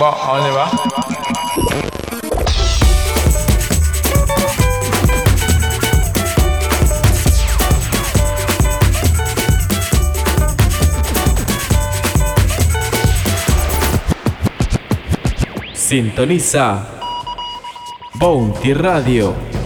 Bon, on y va. Sintoniza Bounty Radio.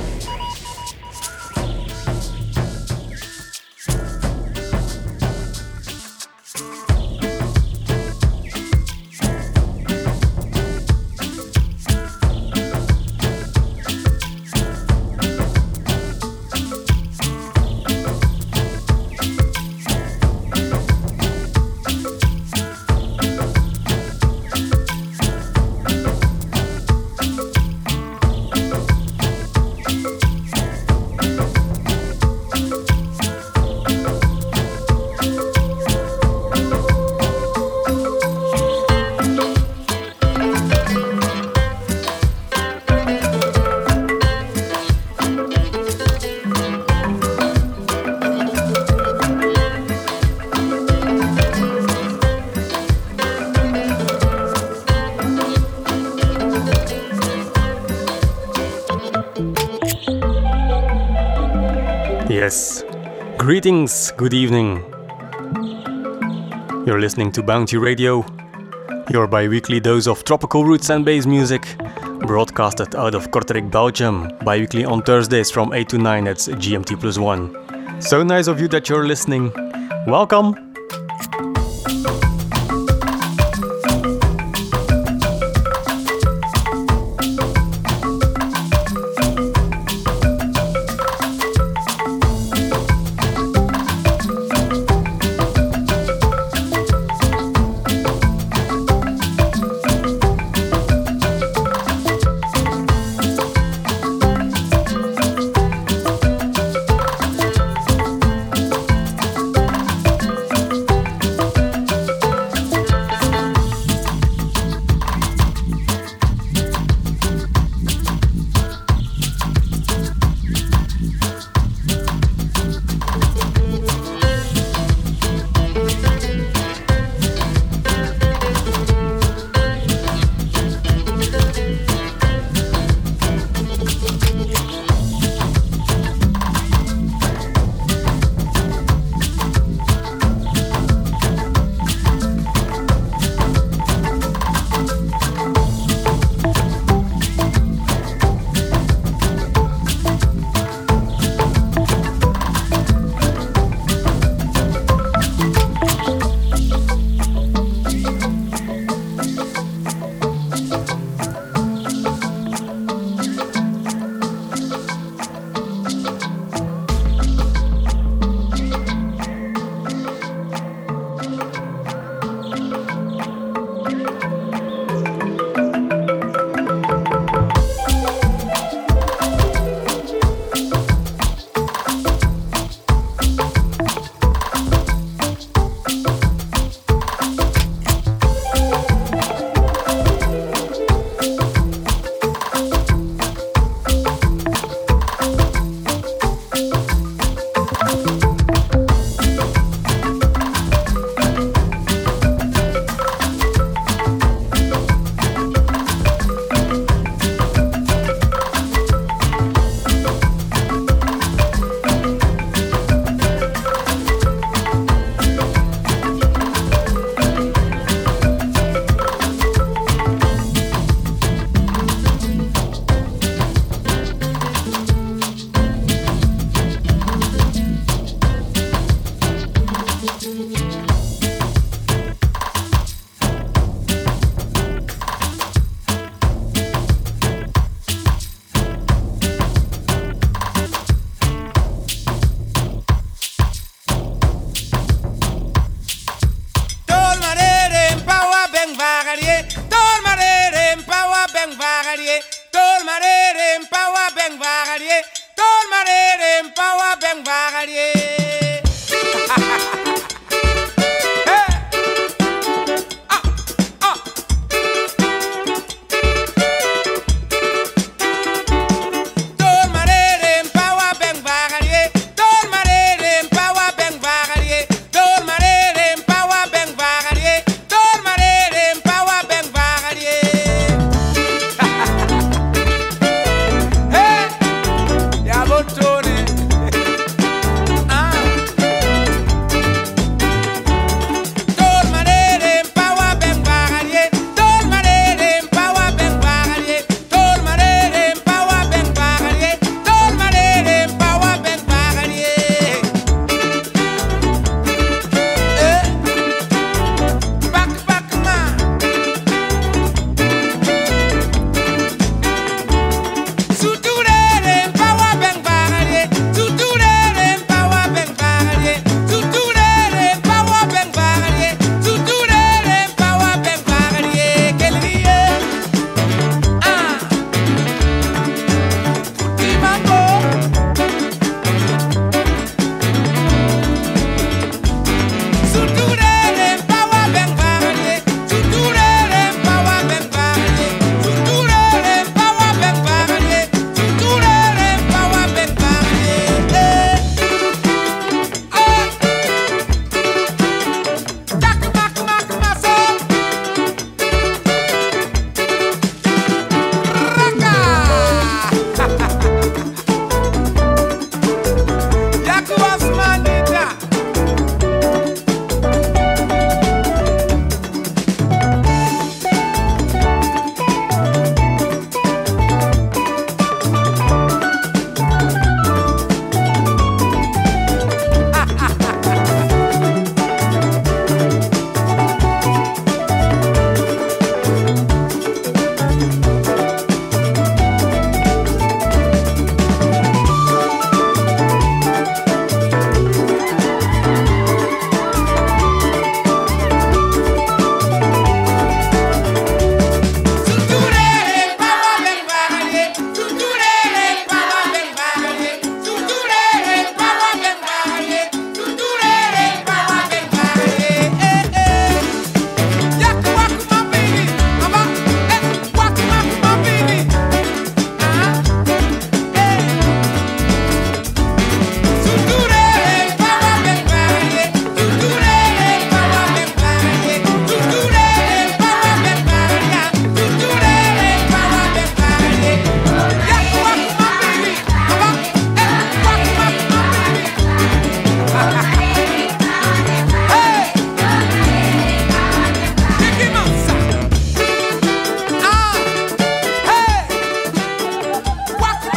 Greetings, good evening. You're listening to Bounty Radio, your bi weekly dose of tropical roots and bass music, broadcasted out of Kortrijk, Belgium, bi weekly on Thursdays from 8 to 9 at GMT plus 1. So nice of you that you're listening. Welcome!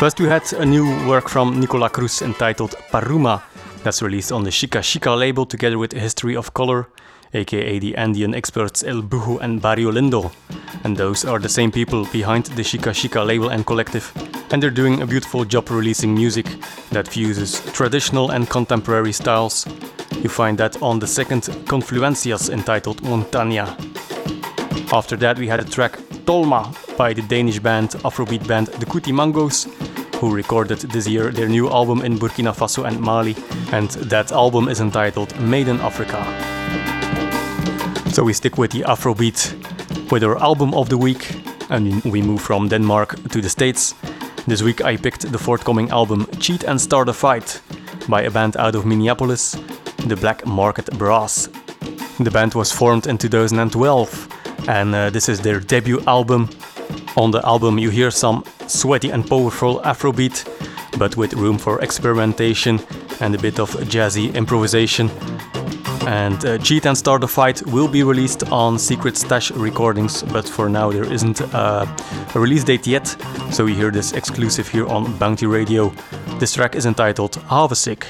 First, we had a new work from Nicola Cruz entitled Paruma, that's released on the Shika Shika label together with History of Colour, aka the Andean experts El Búho and Barrio Lindo. And those are the same people behind the Shika Shika label and collective, and they're doing a beautiful job releasing music that fuses traditional and contemporary styles. You find that on the second Confluencias entitled Montaña. After that, we had a track Tolma by the Danish band Afrobeat band The Kutimangoes, who recorded this year their new album in Burkina Faso and Mali, and that album is entitled Made in Africa. So we stick with the Afrobeat with our album of the week, and we move from Denmark to the States. This week I picked the forthcoming album Cheat and Start a Fight by a band out of Minneapolis, the Black Market Brass. The band was formed in 2012, and uh, this is their debut album. On the album, you hear some sweaty and powerful Afrobeat, but with room for experimentation and a bit of jazzy improvisation. And uh, Cheat and Start a Fight will be released on Secret Stash Recordings, but for now there isn't a release date yet, so we hear this exclusive here on Bounty Radio. This track is entitled Half A Cig.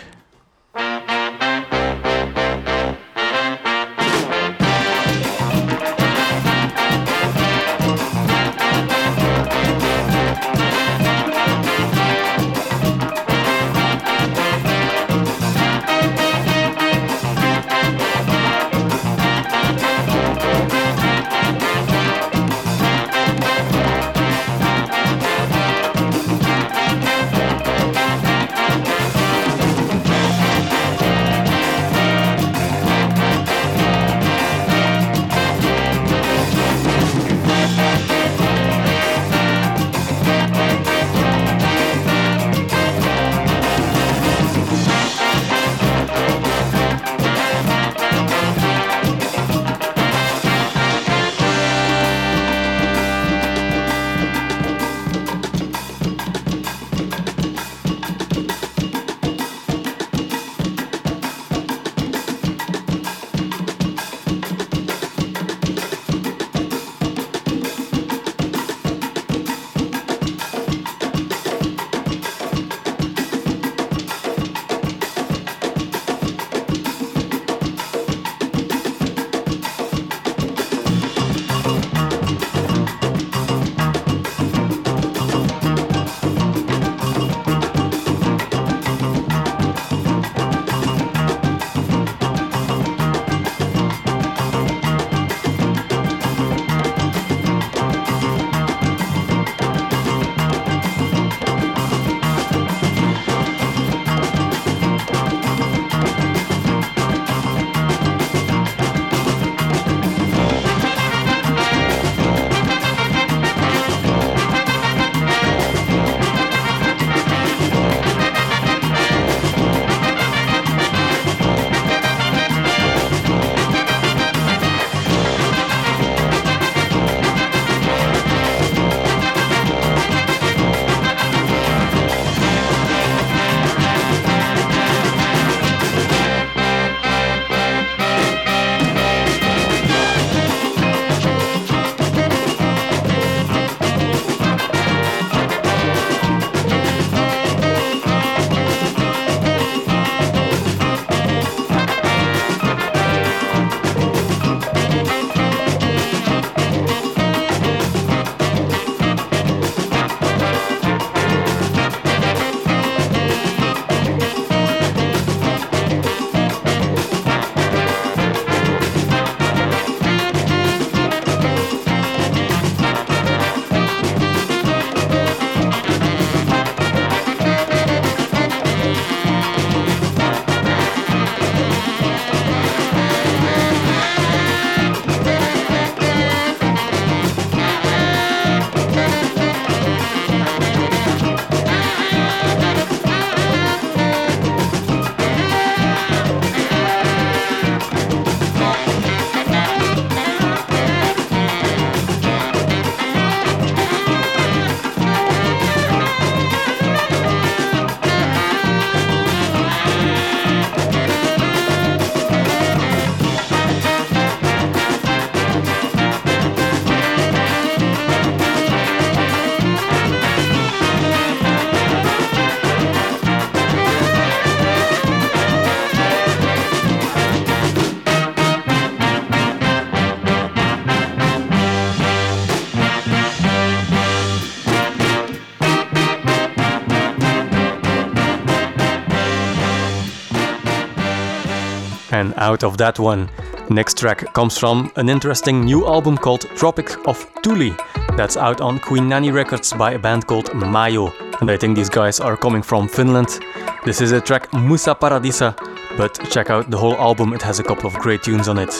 And out of that one, next track comes from an interesting new album called Tropic of Thule that's out on Queen Nanny Records by a band called Maajo. And I think these guys are coming from Finland. This is a track Musa Paradisa, but check out the whole album, it has a couple of great tunes on it.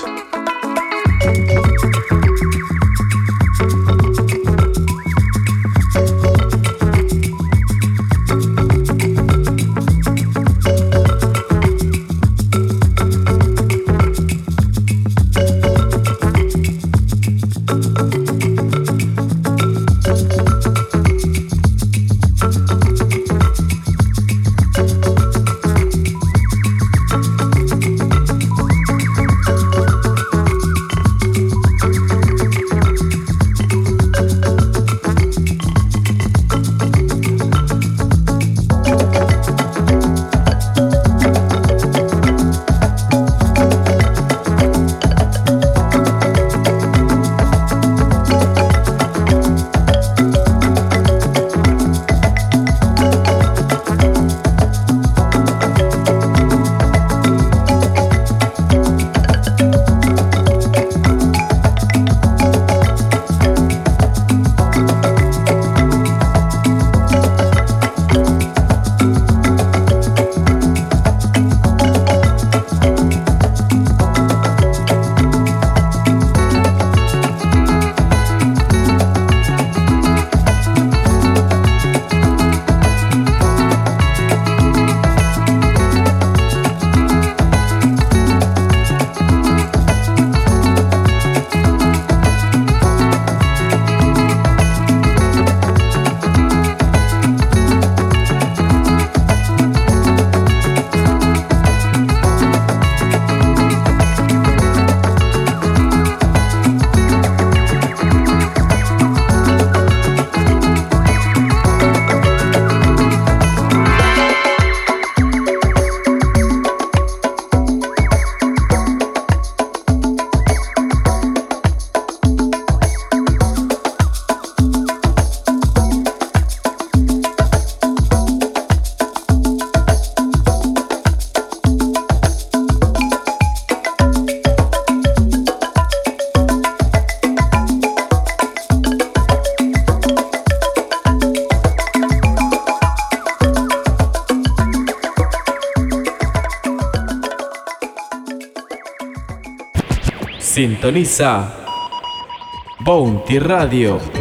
Sintoniza Bounty Radio. Radio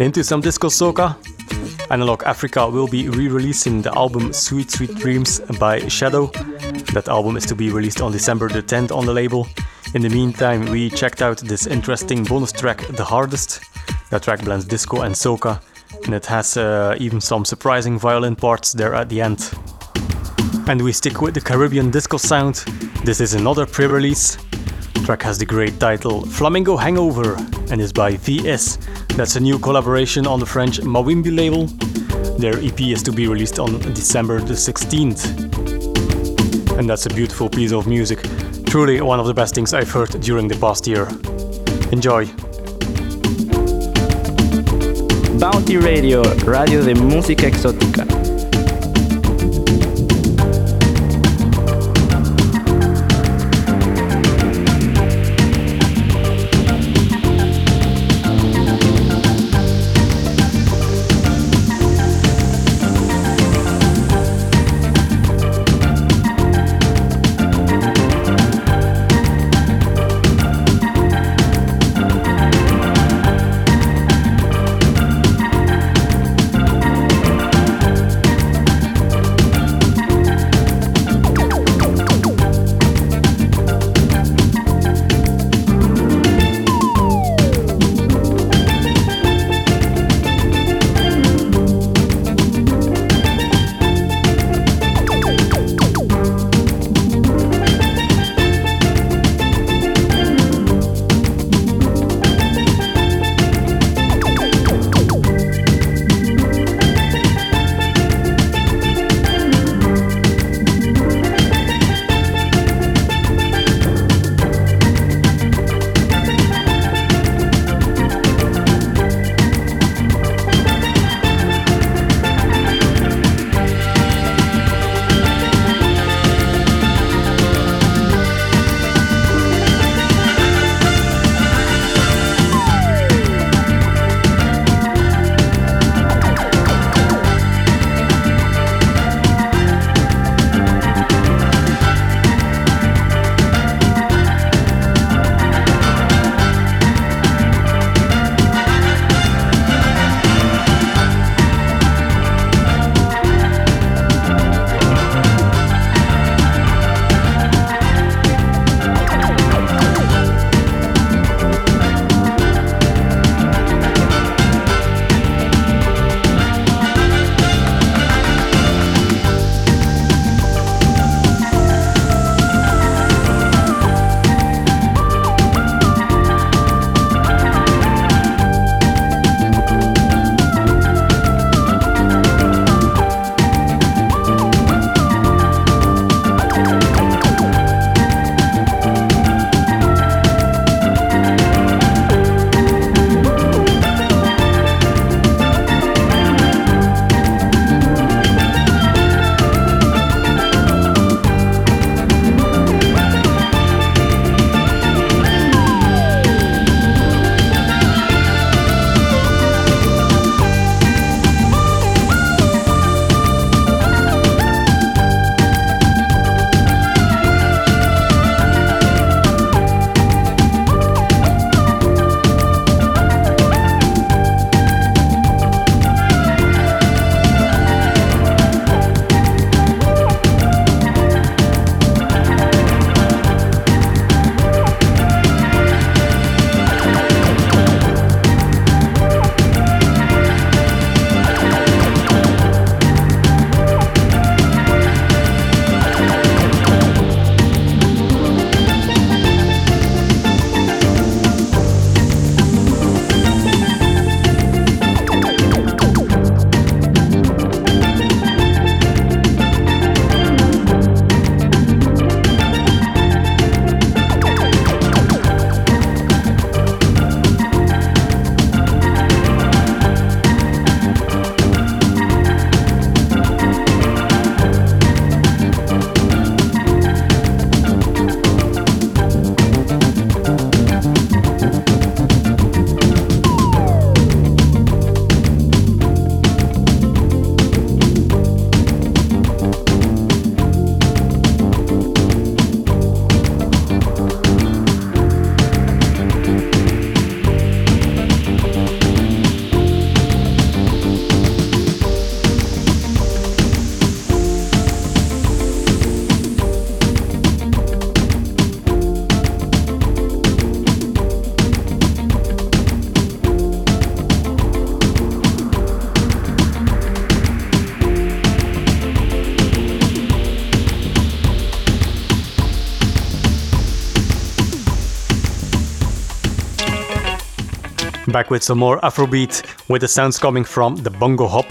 Into some disco soca. Analog Africa will be re releasing the album Sweet Sweet Dreams by Shadow. That album is to be released on December the 10th on the label. In the meantime, we checked out this interesting bonus track, D'Hardest. That track blends disco and soca, and it has uh, even some surprising violin parts there at the end. And we stick with the Caribbean disco sound. This is another pre release. Track has the great title Flamingo Hangover and is by VS. That's a new collaboration on the French Mawimbi label. Their EP is to be released on December the 16th. And that's a beautiful piece of music. Truly one of the best things I've heard during the past year. Enjoy. Bounty Radio, radio de música exótica. Back with some more Afrobeat, with the sounds coming from the bongo hop.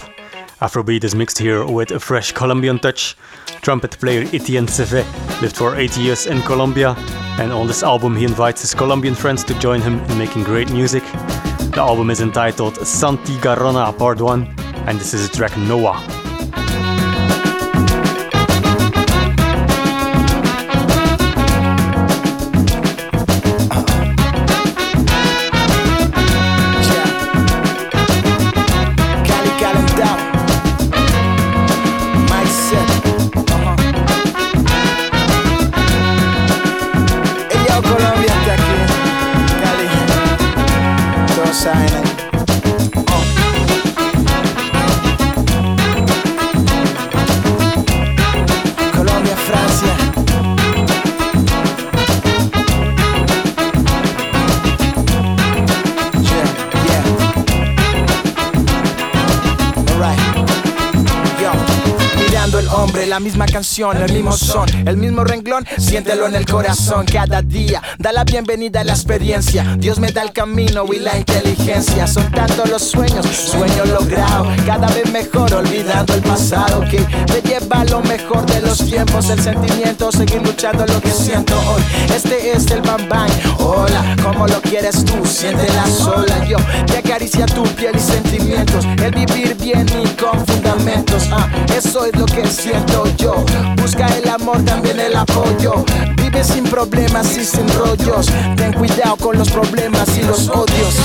Afrobeat is mixed here with a fresh Colombian touch. Trumpet player Etienne Sevet lived for 80 years in Colombia, and on this album he invites his Colombian friends to join him in making great music. The album is entitled Satingarona Part 1, and this is the track Nowa. La misma canción, el mismo son, el mismo renglón, siéntelo en el corazón cada día. Da la bienvenida a la experiencia. Dios me da el camino y la inteligencia. Son tantos los sueños, sueño logrado, cada vez mejor, olvidando el pasado que me lleva lo mejor de los tiempos, el sentimiento, seguir luchando lo que siento hoy. Este es el Bam. Hola, como lo quieres tú, siéntela sola. Yo te acaricia tu piel y sentimientos, el vivir bien y con fundamentos. Ah, eso es lo que siento Busca el amor, también el apoyo. Vive sin problemas y sin rollos. Ten cuidado con los problemas y los odios.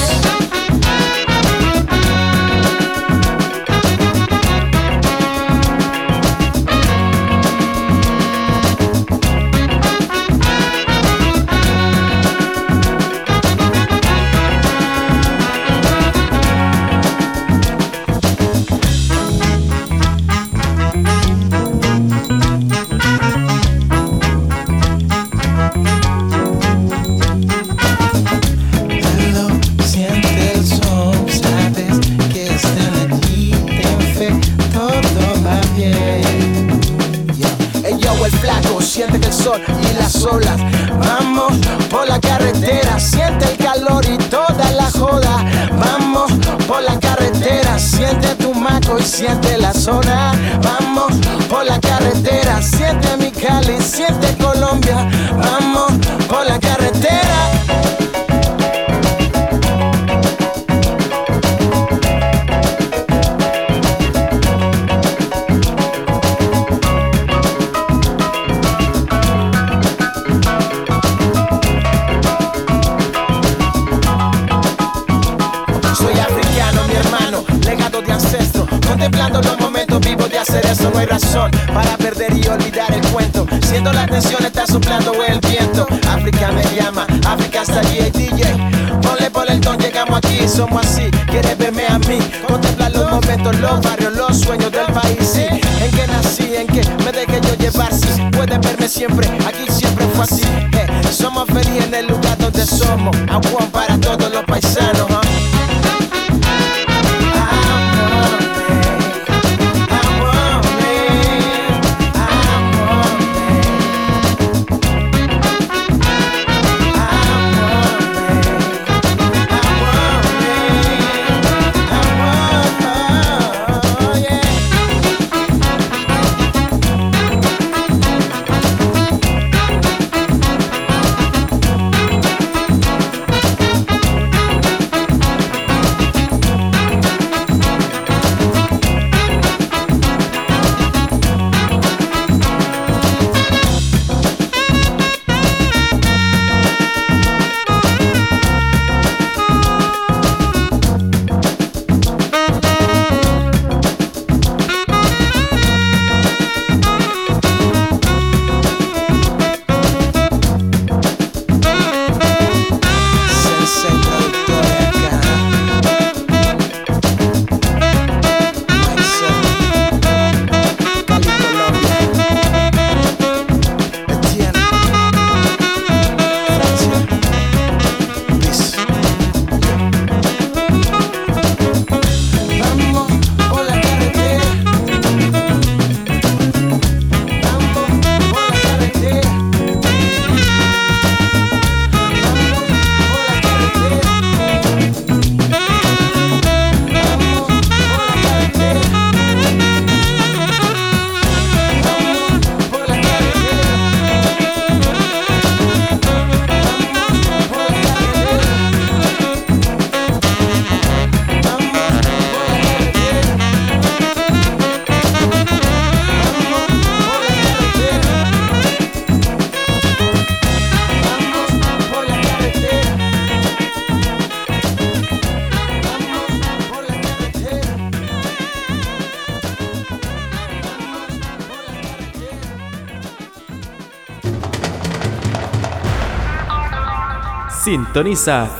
Sintoniza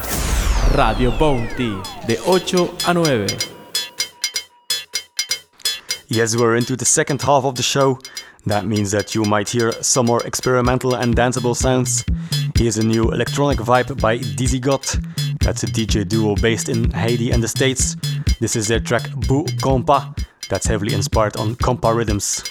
Radio Bounty de 8 a 9. Yes, we're into the second half of the show. That means that you might hear some more experimental and danceable sounds. Here's a new electronic vibe by DZGot. That's a DJ duo based in Haiti and the States. This is their track Bout Konpa, that's heavily inspired on compa rhythms.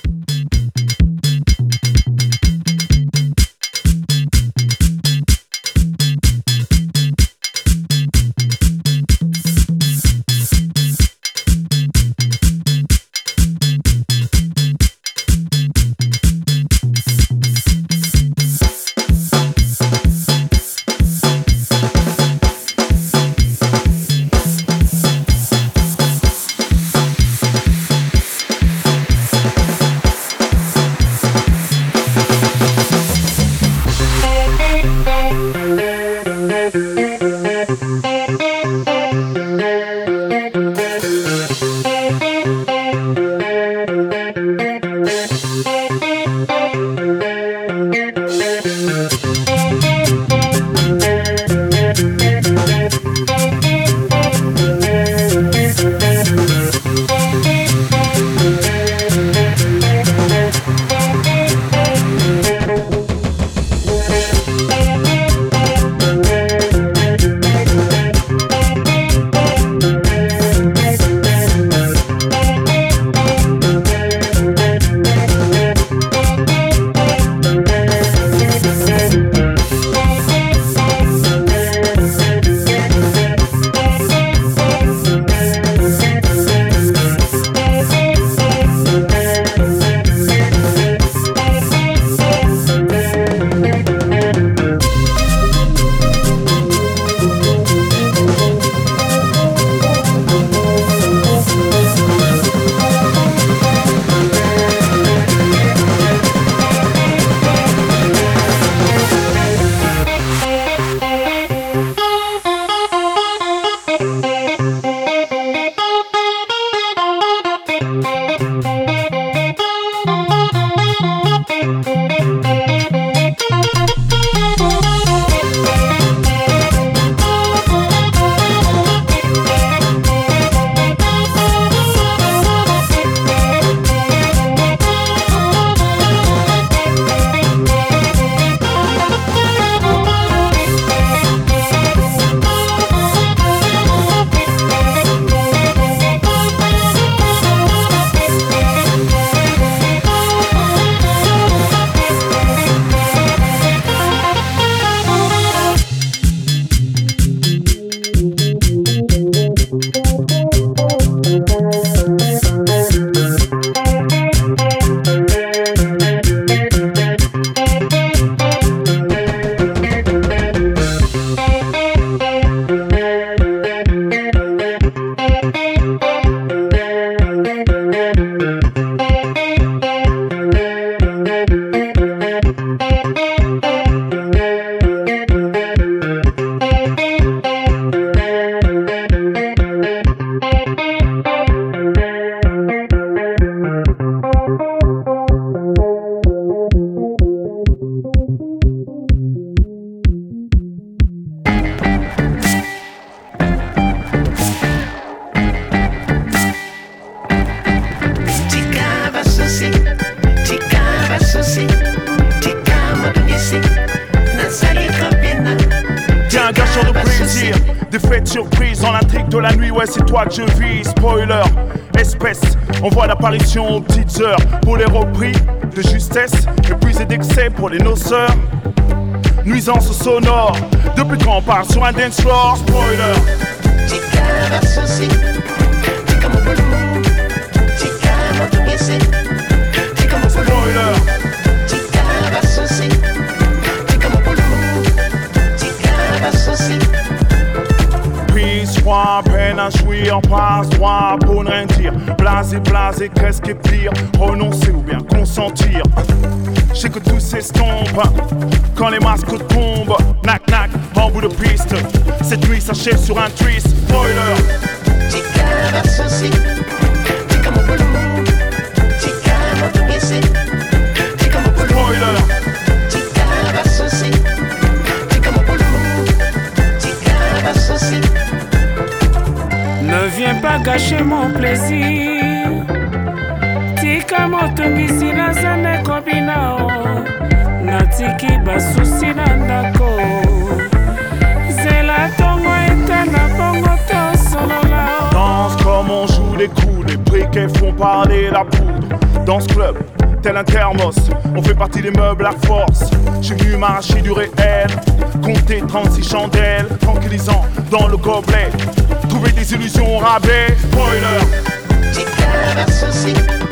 Défaite surprise dans l'intrigue de la nuit, ouais, c'est toi que je vis. Spoiler, espèce, on voit l'apparition aux petites heures. Pour les repris de justesse, épuisé d'excès pour les noceurs. Nuisance sonore, depuis quand on parle sur un dance floor? Spoiler. À jouir, passe droit pour ne rien dire. Blasé, blasé, qu'est-ce qui est pire Renoncer ou bien consentir Je sais que tout s'estompe quand les masques tombent. Nac, nac, en bout de piste. Cette nuit s'achève sur un twist. Spoiler. Pas gâcher mon plaisir tika motungisi naza ndeko binao natiki basusi na ndako zela ntongo ete na bongo tosolola Danse comme on joue les coups, les briquets font parler la poudre. Dans ce club, tel un thermos, on fait partie des meubles à force. Je suis venu m'arracher du réel, compter 36 chandelles, tranquillisant dans le gobelet trouver des solutions au rabais. Spoiler. J'ai.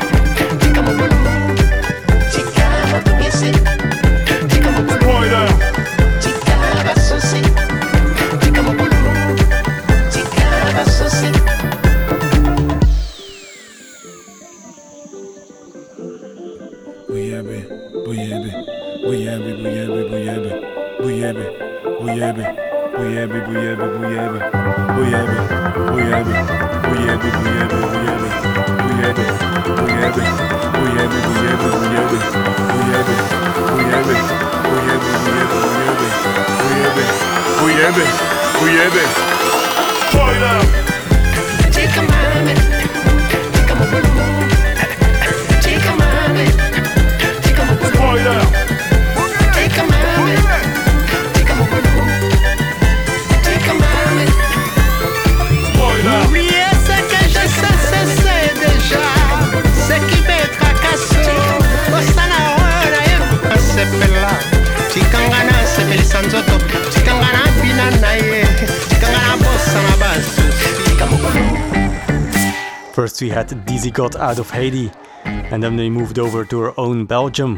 DZGot out of Haiti, and then they moved over to our own Belgium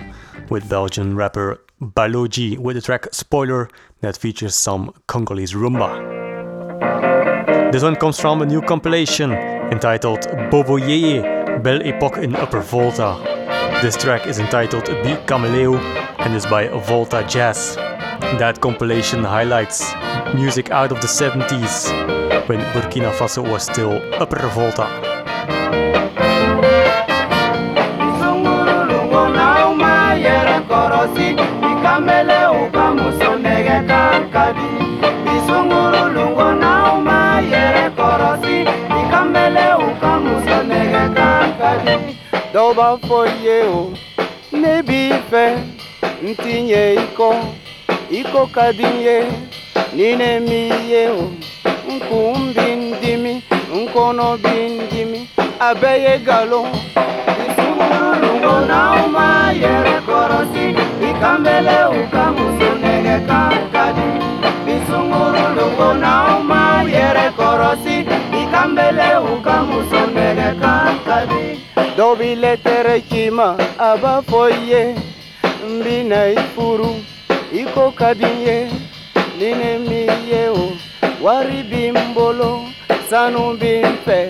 with Belgian rapper Baloji with the track Spoiler that features some Congolese rumba. This one comes from a new compilation entitled Bobo Yéyé Belle Epoque in Upper Volta. This track is entitled Bi Kameleou and is by Volta Jazz. That compilation highlights music out of the 70s when Burkina Faso was still Upper Volta. korosi ikamele ukamusondegeka kabi bisungululungo na umayere korosi ikamele ukamusondegeka kabi dɔw b'a fɔ i ye o ne b'i fɛ n ti ɲɛ i kɔ i ko ka ni ne m'i ye o n kun bi n dimi n kɔnɔ bi n dimi a bisungululungo n'aw ma yɛrɛ. kambele ukamusonege kakadi. Bisunguru lungu nauma yere korosi. Ikambele ukamusonege kakadi. Dobiletere cima aba foye. Mbina ifuru iko kadinye nine miyeo wari bimbolo sanu bimpe.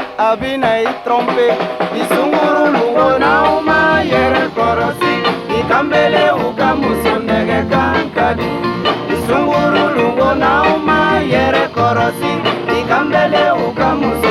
Abinay trompé, Isunguru lungo na uma yere korosi, Ikambele uka musundege kankadi. Isunguru lungo na uma yere korosi, Ikambele uka musundege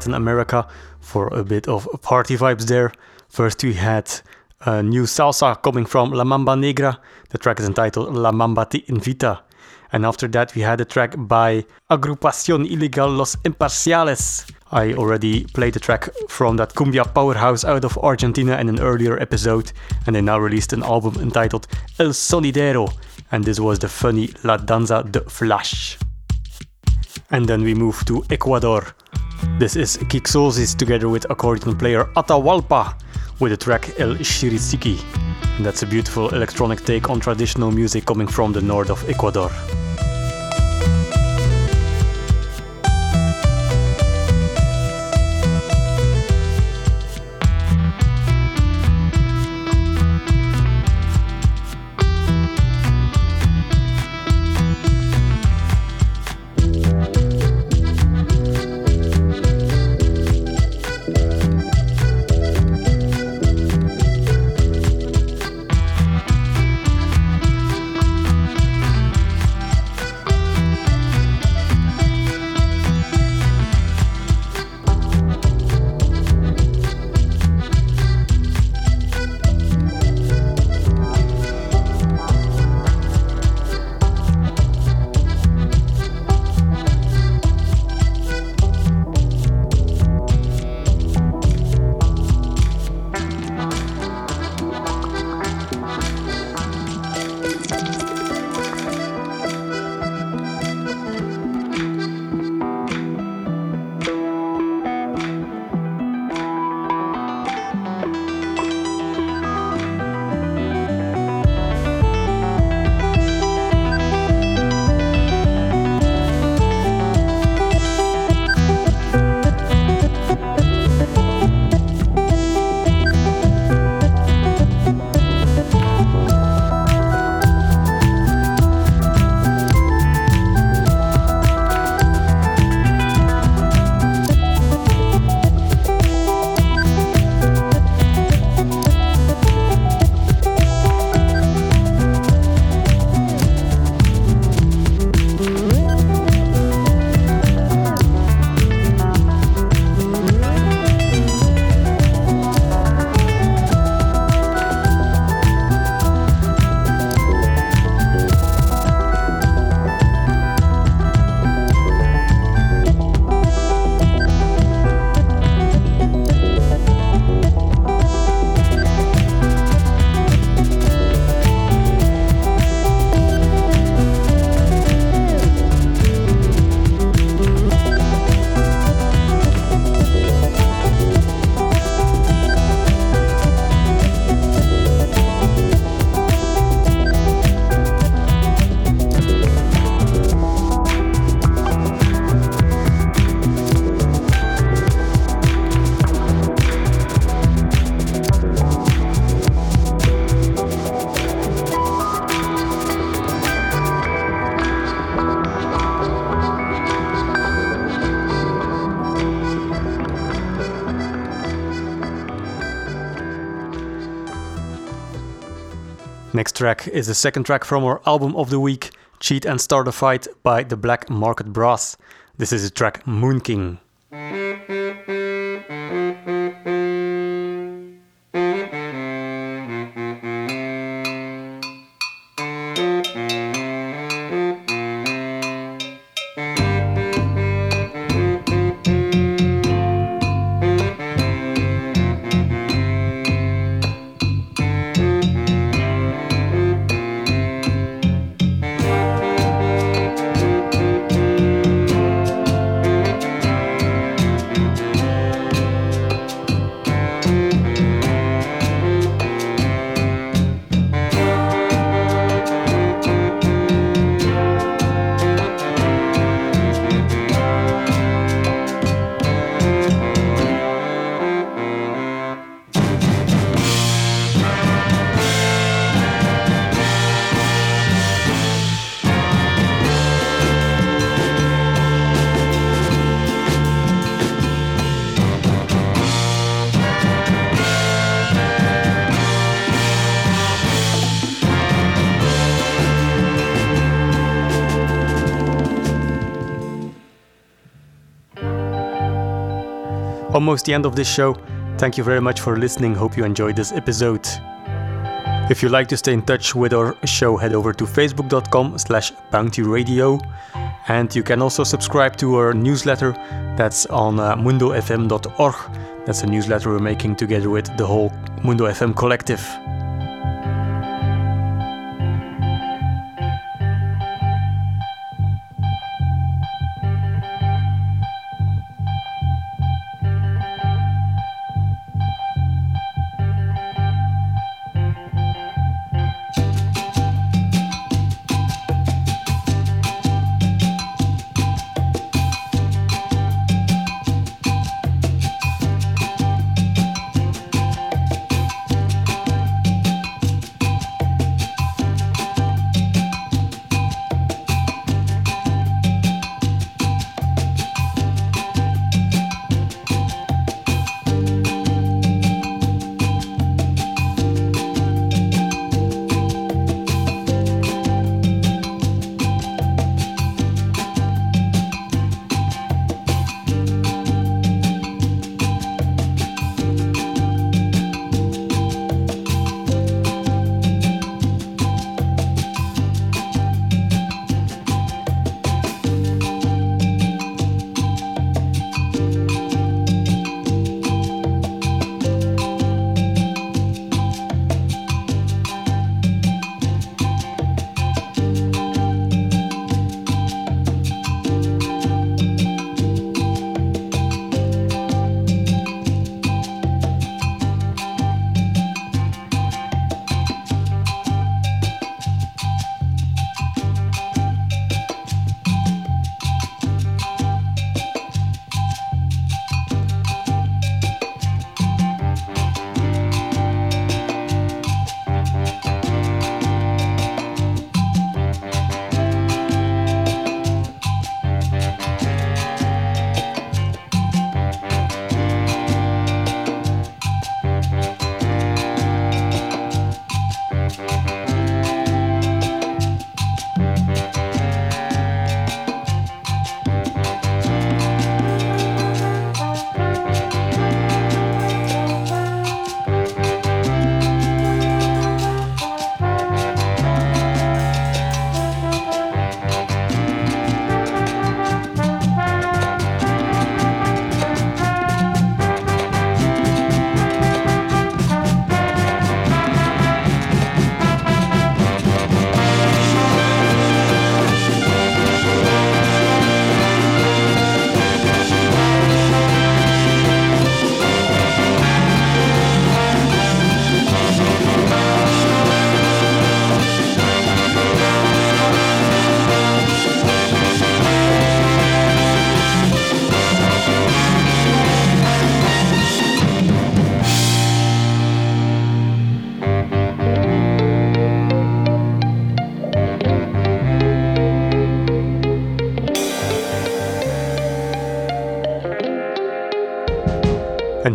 Latin America for a bit of party vibes there. First, we had a new salsa coming from La Mambanegra. The track is entitled La Mamba Te Invita. And after that, we had a track by Agrupación Ilegal Los Imparciales. I already played the track from that cumbia powerhouse out of Argentina in an earlier episode, and they now released an album entitled El Sonidero, and this was the funny La Danza de Flash. And then we move to Ecuador. This is Quixosis together with accordion player Ata Wallpa with the track El Chirisiki. And that's a beautiful electronic take on traditional music coming from the north of Ecuador. Next track is the second track from our album of the week, Cheat and Start a Fight by the Black Market Brass. This is the track Moon King. Almost the end of this show. Thank you very much for listening. Hope you enjoyed this episode. If you'd like to stay in touch with our show, head over to facebook.com slash bountyradio. And you can also subscribe to our newsletter that's on uh, mundofm.org. That's a newsletter we're making together with the whole Mundo FM collective.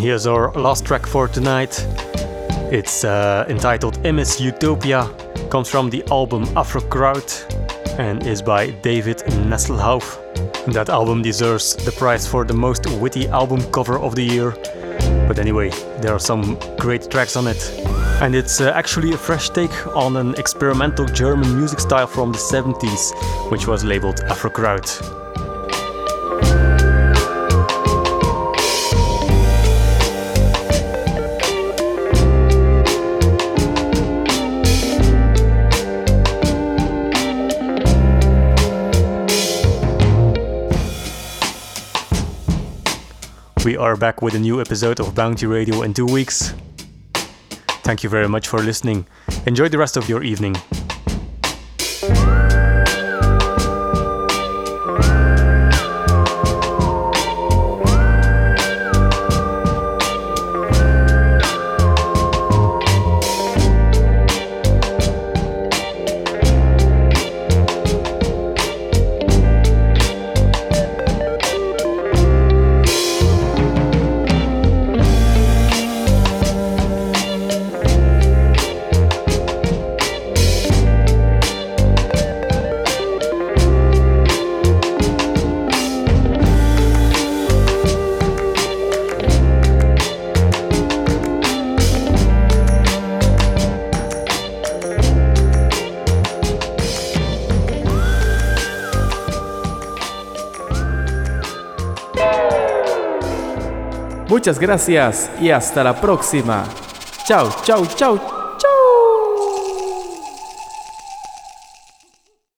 Here's our last track for tonight. It's uh, entitled MS Utopia, comes from the album Afro and is by David Nesselhauf. That album deserves the prize for the most witty album cover of the year. But anyway, there are some great tracks on it. And it's uh, actually a fresh take on an experimental German music style from the 70s, which was labeled Afro. We are back with a new episode of Bounty Radio in two weeks. Thank you very much for listening. Enjoy the rest of your evening. Muchas gracias y hasta la próxima. Chao, chao, chao,